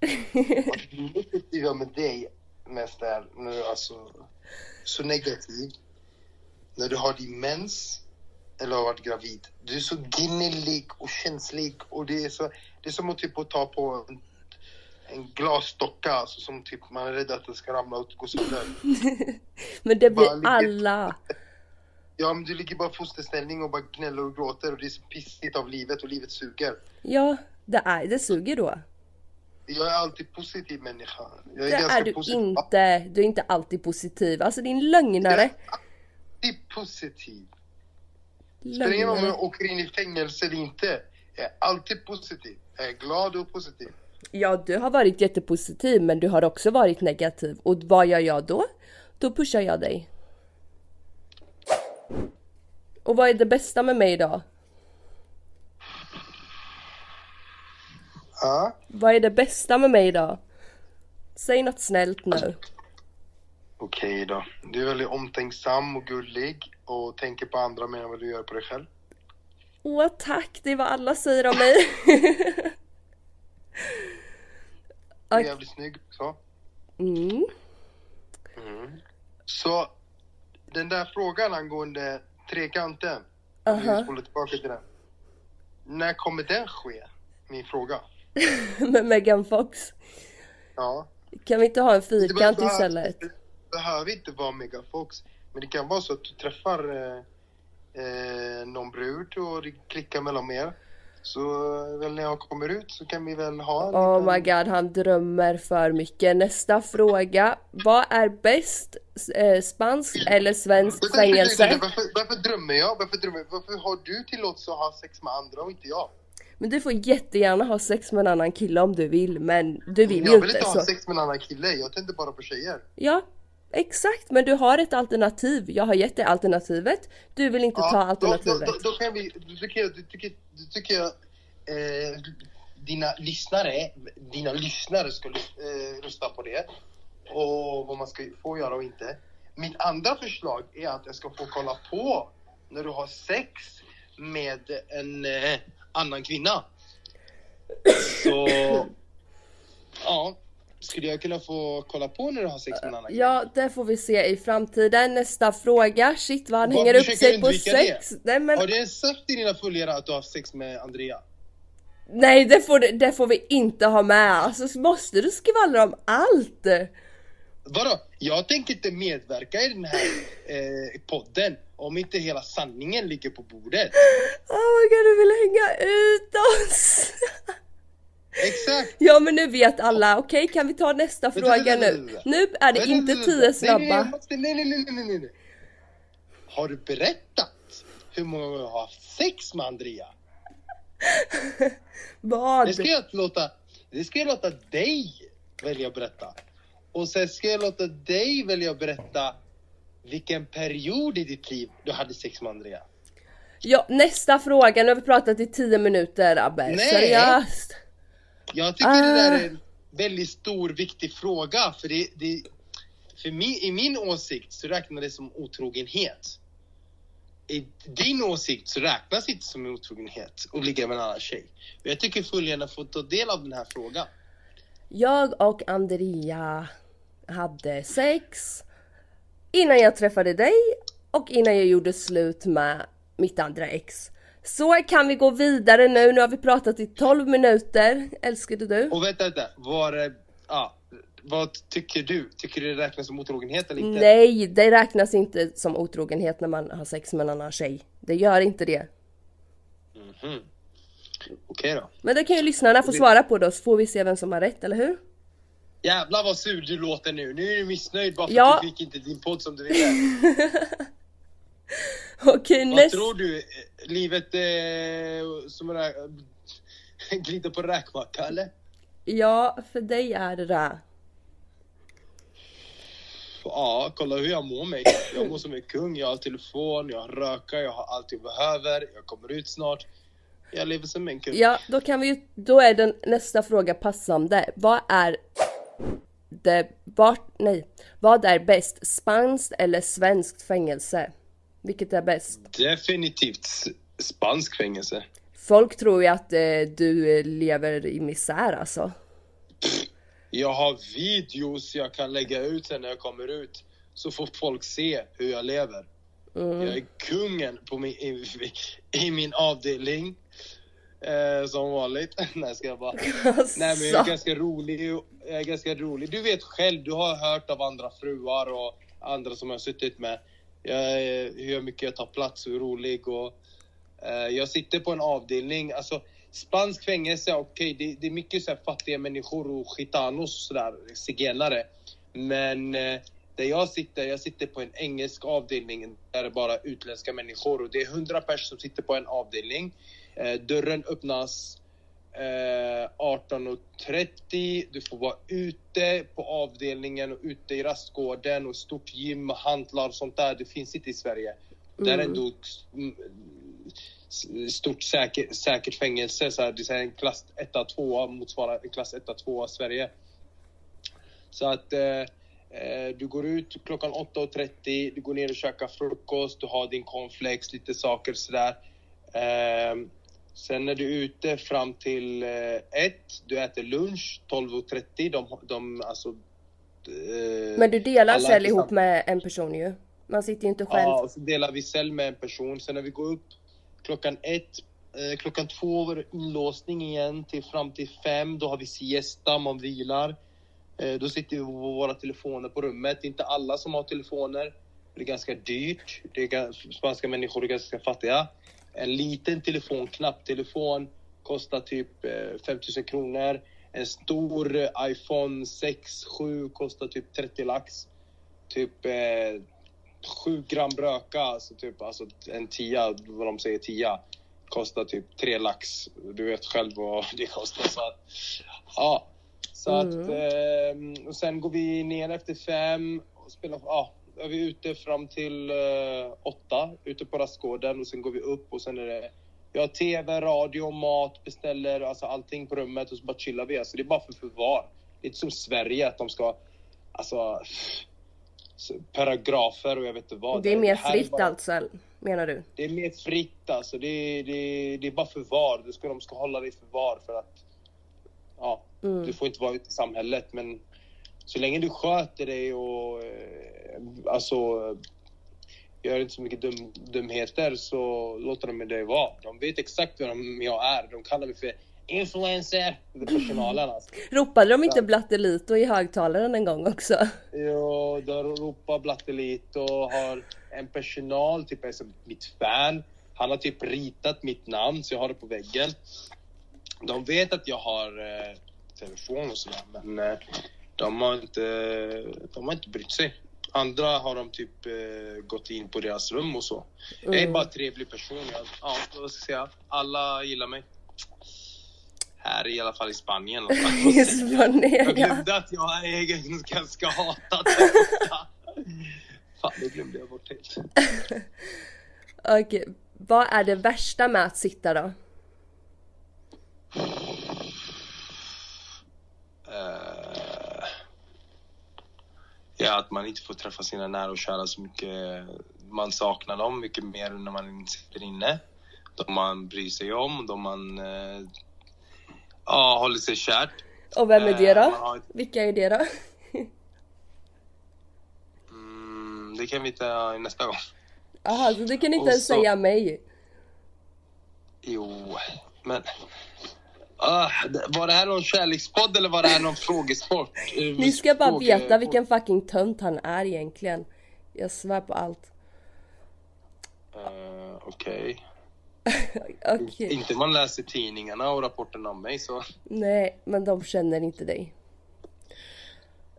(laughs) Det positiva med dig mest är är alltså så negativ. När du har din mens eller har varit gravid. Du är så gnällig och känslig och det är så, det är som att typ att ta på en, en glasdocka alltså, som typ man är rädd att den ska ramla och gå sönder. (laughs) Men det blir ligger- alla. Ja men du ligger bara i fosterställning och bara gnäller och gråter och det är så pissigt av livet och livet suger. Ja, det är det suger då. Jag är alltid positiv människa. Jag är Det är du positiv. inte. Du är inte alltid positiv. Alltså din lögnare. Alltid positiv. Spelar ingen roll om jag åker in i fängelse eller inte. Jag är alltid positiv. Jag är glad och positiv. Ja, du har varit jättepositiv men du har också varit negativ. Och vad gör jag då? Då pushar jag dig. Och vad är det bästa med mig då? Ja. Vad är det bästa med mig då? Säg något snällt nu. Okej då. Du är väldigt omtänksam och gullig och tänker på andra mer än vad du gör på dig själv. Åh tack, det är vad alla säger om mig. (laughs) Okej. jävligt snygg också. mm. Mm. Så den där frågan angående trekanten. Aha. Vi spolar tillbaka till den. När kommer den ske? Min fråga. (laughs) Med Megan Fox. Ja. Kan vi inte ha en fyrkant istället? Det behöver inte vara Megafox. Men det kan vara så att du träffar eh, eh, någon brud och det klickar mellan er. Så eh, väl när jag kommer ut så kan vi väl ha en Oh liten... my god, han drömmer för mycket. Nästa fråga. Vad är bäst? Eh, Spanskt eller vänta, fängelse? Varför, varför drömmer jag? Varför, drömmer, varför har du tillåtelse att ha sex med andra och inte jag? Men du får jättegärna ha sex med en annan kille om du vill, men du vill ju jag vill inte inte så. ha sex med en annan kille, jag tänkte bara på tjejer. Ja, exakt. Men du har ett alternativ. Jag har gett dig alternativet. Du vill inte ta då, alternativet. då, då, då kan vi, då tycker jag, då tycker jag eh, dina lyssnare, dina lyssnare ska eh, rösta på det. Och vad man ska få göra och inte. Mitt andra förslag är att jag ska få kolla på när du har sex med en eh, annan kvinna. Så (coughs) Ja. Skulle jag kunna få kolla på när du har sex med en annan kille? Ja, det får vi se i framtiden. Nästa fråga. Shit vad han hänger upp sig på sex. det? Nej men Har du sagt till dina följare att du har sex med Andrea? nej det får, du- det får vi inte ha med. Alltså måste du skvallra om allt? Vadå? Jag tänker inte medverka i den här (laughs) eh, podden om inte hela sanningen ligger på bordet. Oh my god, du vill hänga ut oss! (laughs) Exakt! Ja men nu vet alla, okej kan vi ta nästa fråga nu? Nu är det inte tio snabba. Nej, nej, nej, nej. Har du berättat hur många gånger du har haft sex med Andrea? (laughs) Vad? Det ska jag låta, det ska jag låta dig välja att berätta. Och sen ska jag låta dig välja att berätta vilken period i ditt liv du hade sex med Andrea. Ja, nästa fråga, nu har vi pratat i 10 minuter Abbe. Nej. Seriöst? Jag tycker det där Ah. är en väldigt stor, viktig fråga. För, det, det, för min, i min åsikt så räknas det som otrogenhet. I din åsikt så räknas inte som otrogenhet att ligga med en annan tjej. Och jag tycker följarna får ta del av den här frågan. Jag och Andrea hade sex innan jag träffade dig och innan jag gjorde slut med mitt andra ex. Så kan vi gå vidare nu, nu har vi pratat i 12 minuter, älskade du? Och vänta, vänta. Var, det- ja, vad tycker du? Tycker du det räknas som otrogenhet eller inte? Nej, det räknas inte som otrogenhet när man har sex med en annan tjej. Det gör inte det. Mhm. Okej då. Men det kan ju lyssnarna få svara på då, så får vi se vem som har rätt, eller hur? Jävlar vad sur du låter nu. Nu är du missnöjd bara för Ja. att du fick inte din podd som du ville. (laughs) (laughs) Okej, Vad nästa... tror du? Livet eh, som en (laughs) glider på räkmacka eller? Ja, för dig är det det. Ja, kolla hur jag mår mig. Jag mår som en kung. Jag har telefon, jag har röka, jag har allt jag behöver. Jag kommer ut snart. Jag lever som en kung. Ja, då kan vi ju, då är den nästa fråga passande. Vad är det, vart, nej, vad är bäst? Spanskt eller svenskt fängelse? Vilket är bäst? Definitivt spansk fängelse. Folk tror ju att eh, du eh, lever i misär alltså. Jag har videos jag kan lägga ut sen när jag kommer ut. Så får folk se hur jag lever. Mm. Jag är kungen på min, i, i min avdelning. Eh, som vanligt. (laughs) Nej, ska jag bara. Nej, men jag är ganska rolig. Jag är ganska rolig. Du vet själv, du har hört av andra fruar och andra som jag har suttit med. Jag, är- hur mycket jag tar plats och är rolig och eh, jag sitter på en avdelning. Alltså, spansk fängelse, okej, det, det är mycket så här fattiga människor och gitanos och sådär, zigenare. Men eh, där jag sitter, jag sitter på en engelsk avdelning där det är bara utländska människor och det är 100 personer som sitter på en avdelning. Eh, dörren öppnas eh, 18.30. Du får vara ute på avdelningen och ute i rastgården och stort gym, hantlar och sånt där. Det finns inte i Sverige. Det är ändå mm, stort säker, säkert fängelse. Så här, det är en klass 1-2 motsvarar en klass 1-2 i Sverige. Så att eh, eh, du går ut klockan 8.30, du går ner och käkar frukost, du har din cornflakes, lite saker sådär. Eh, sen när du är ute fram till eh, ett, du äter lunch 12.30. De, de, alltså, eh, Men du delar cell är ihop med en person ju. Man sitter ju inte själv. Ja, så delar vi cell med en person. Sen när vi går upp klockan ett, eh, klockan två var det inlåsning igen till fram till fem. Då har vi siesta, man vilar. Då sitter vi på våra telefoner på rummet. Det är inte alla som har telefoner. Det är ganska dyrt. Det är, spanska människor är ganska fattiga. En liten telefon, knapptelefon, kostar typ eh, 5000 kronor. En stor eh, iPhone 6, 7 kostar typ 30 lax. Typ eh, 7 gram röka, alltså typ alltså en tia, vad de säger tia, kostar typ 3 lax. Du vet själv vad (laughs) det kostar. Så att, ja, så att, eh, och sen går vi ner efter fem och spelar, ja, är vi ute fram till eh, åtta, ute på rastgården och sen går vi upp och sen är det vi har tv, radio, mat, beställer alltså allting på rummet och så bara chillar vi. Alltså det är bara för förvar. Det är inte som Sverige att de ska, alltså så- paragrafer och jag vet inte vad. Det är mer här fritt bara- alltså, menar du? Det är mer fritt alltså. Det är, det är, det är bara förvar. Det ska, de ska hålla dig i förvar för att ja, Mm. du får inte vara ute i samhället. Men så länge du sköter dig och eh, alltså gör inte så mycket dum, dumheter så låter de dig vara. De vet exakt vem jag är. De kallar mig för influencer. Det personalen alltså. Ropade de inte Blattelito i högtalaren en gång också? Jo, de ropar Blattelit och har en personal, typ som mitt fan. Han har typ ritat mitt namn så jag har det på väggen. De vet att jag har eh, telefon och sådär men eh, de har inte, de har inte brytt sig. Andra har de typ eh, gått in på deras rum och så. Jag är Mm. bara en trevlig person. Jag, ja, vad ska jag säga? Alla gillar mig. Här i alla fall i Spanien. (laughs) I Spanien, Jag ja. glömde att jag är ganska hatad. (laughs) Fan, det glömde jag bort helt. (laughs) Okej, vad är det värsta med att sitta då? Ja, att man inte får träffa sina nära och kära så mycket. Man saknar dem mycket mer när man sitter inne. De man bryr sig om, de man eh, ja, håller sig kärt. Och vem är det Eh, då? har ett- Vilka är det då? (laughs) Mm, det kan vi ta nästa gång. Jaha, så du kan inte Och ens så- säga mig? Jo, men... Det- var det här någon kärlekspodd eller var det här någon (laughs) frågesport? Eh, Ni ska bara veta vilken fucking tönt han är egentligen. Jag svär på allt. Eh, Okej. (laughs) Okej. Inte man läser tidningarna och rapporterna om mig så... Nej, men de känner inte dig.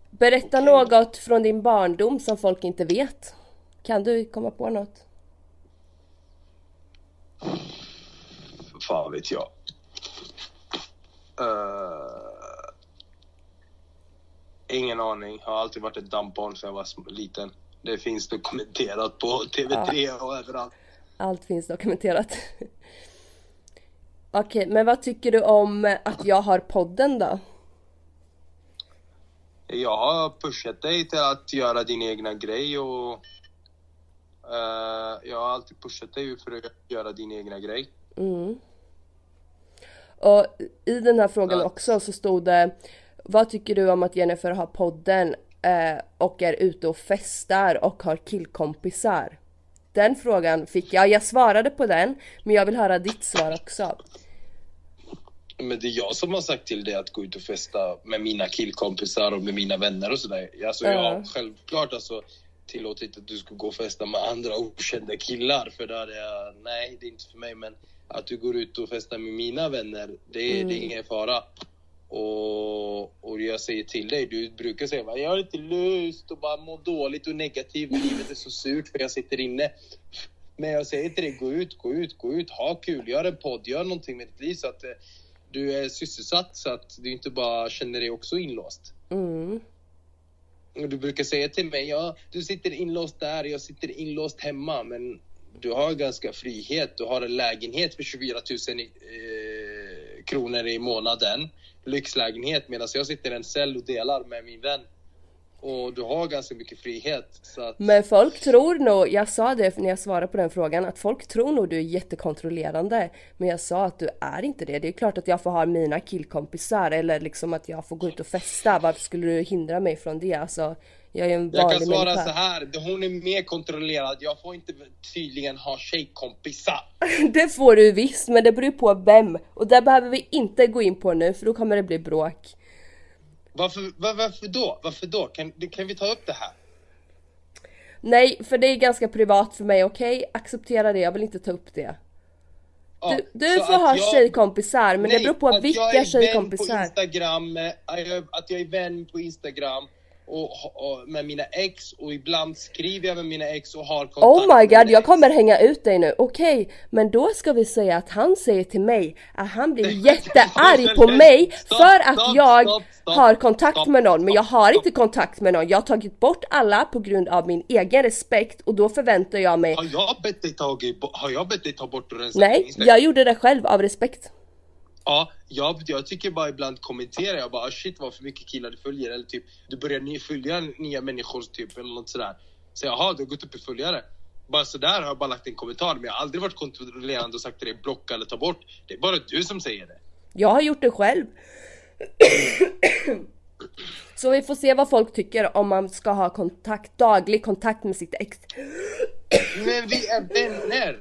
Berätta något från din barndom som folk inte vet. Kan du komma på något? Fan vet jag. Eh, ingen aning. Har alltid varit ett dampbarn sedan jag var liten. Det finns dokumenterat på (laughs) TV3 och överallt. Allt finns dokumenterat. (laughs) Okej, men vad tycker du om att jag har podden då? Jag har pushat dig till att göra din egna grej och eh, jag har alltid pushat dig för att göra din egna grej. Mm. Och i den här frågan Ja. också så stod det Vad tycker du om att Jennifer har podden eh, och är ute och festar och har killkompisar? Den frågan fick jag, jag svarade på den men jag vill höra ditt svar också. Men det är jag som har sagt till dig att gå ut och festa med mina killkompisar och med mina vänner och sådär. Alltså jag Ja. har självklart alltså tillåtit att du ska gå och festa med andra okända killar för där är jag, nej det är inte för mig men att du går ut och festar med mina vänner, det, är- det är ingen fara. Och, och jag säger till dig, du brukar säga "Va, jag har inte lust och bara må dåligt och negativ, livet är så surt för jag sitter inne. Men jag säger till dig, gå ut, gå ut, gå ut, ha kul, gör en podd, gör någonting med ditt liv så att eh, du är sysselsatt så att du inte bara känner dig också inlåst. Mm. Och du brukar säga till mig, ja du sitter inlåst där, jag sitter inlåst hemma men du har ganska frihet, du har en lägenhet för 24 000 i, eh, kronor i månaden, lyxlägenhet medan jag sitter i en cell och delar med min vän. Och du har ganska mycket frihet så att Men folk tror nog, jag sa det när jag svarade på den frågan, att folk tror nog du är jättekontrollerande. Men jag sa att du är inte det. Det är klart att jag får ha mina killkompisar eller liksom att jag får gå ut och festa. Varför skulle du hindra mig från det? Alltså, jag är en Jag vanlig kan svara människa. så här, hon är mer kontrollerad. Jag får inte tydligen ha tjejkompisar. (laughs) Det får du visst, men det beror på vem. Och där behöver vi inte gå in på nu för då kommer det bli bråk. Varför, var, varför då? Varför då? Kan, kan vi ta upp det här? Nej, för det är ganska privat för mig, okej? Acceptera det, jag vill inte ta upp det. Ja, Du, du får ha jag- tjejkompisar, men det Nej, beror på vilka jag på tjejkompisar. Instagram, eh, att jag är vän på Instagram och, och med mina ex och ibland skriver jag med mina ex och har kontakt Oh my god, jag ex. kommer hänga ut dig nu. Okej, men då ska vi säga att han säger till mig att han blir (laughs) jättearg på mig Stopp, för att stopp, jag stopp, har kontakt med någon. Men jag har inte kontakt med någon. Jag har tagit bort alla på grund av min egen respekt och då förväntar jag mig Har jag bett dig ta, har jag bett dig ta bort och rensa Nej, jag gjorde det själv av respekt. Ja, jag, jag tycker bara ibland kommentera, jag bara "Ah, shit vad för mycket killar du följer eller typ du börjar ny, följa nya människor typ eller något sådär. Så jaha, du har gått upp i följare. Bara sådär har jag bara lagt en kommentar men jag har aldrig varit kontrollerande och sagt till dig blocka eller ta bort. Det är bara du som säger det. Jag har gjort det själv. Så vi får se vad folk tycker om man ska ha kontakt, daglig kontakt med sitt ex. Men vi är vänner!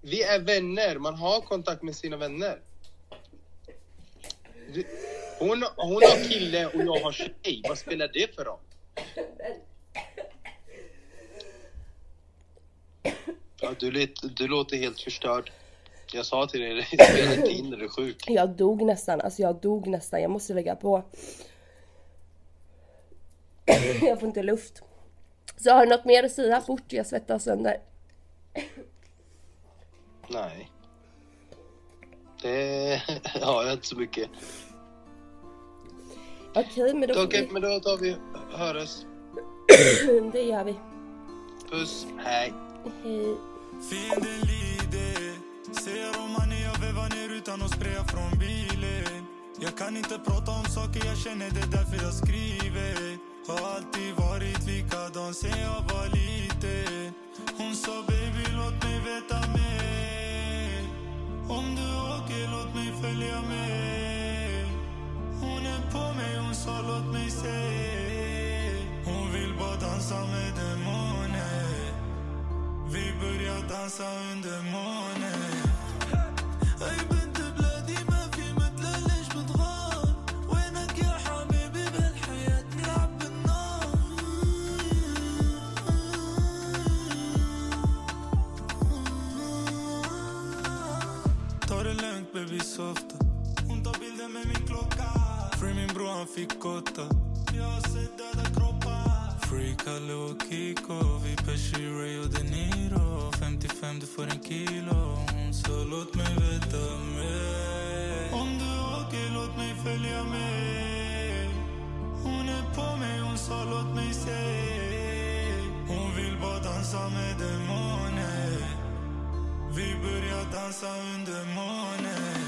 Vi är vänner, man har kontakt med sina vänner. Du- Hon, hon har kille och jag har tjej, vad spelar det för roll? Ja, du, du låter helt förstörd. Jag sa till dig, (laughs) spela inte in när du är sjuk. Jag dog nästan, alltså jag dog nästan. Jag måste lägga på. (clears throat) Jag får inte luft. Så har du något mer att säga fort? Jag svettas sönder. Nej. Det (laughs) har jag inte så mycket. Okej, men då får Okej, men då tar vi höras. vi... (clears throat) Det gör vi. Puss, hej. Hej. Fienden lider Ser Romani, jag vevar ner utan att spraya från bilen Jag kan inte prata om saker jag känner, det är därför jag skriver Har alltid varit likadan sen jag var liten hon sa baby låt mig veta mer. Om du åker låt mig följa med. Hon är på mig, hon sa låt mig se. Hon vill bara dansa med demoner. Vi börjar dansa under månen. Softă Un softa. Hon tar bilder med min klocka. Free min bror han fick åtta. Jag har sett döda kroppar. Free Kalle och Kiko. Vi Pesci, Ray och De Niro. 55 du får en kilo. Un låt mig veta mer. Om du åker låt mig följa med. Hon är på mig, hon sa låt mig se. Hon vill bara dansa med demoner. Vi börjar dansa under månen.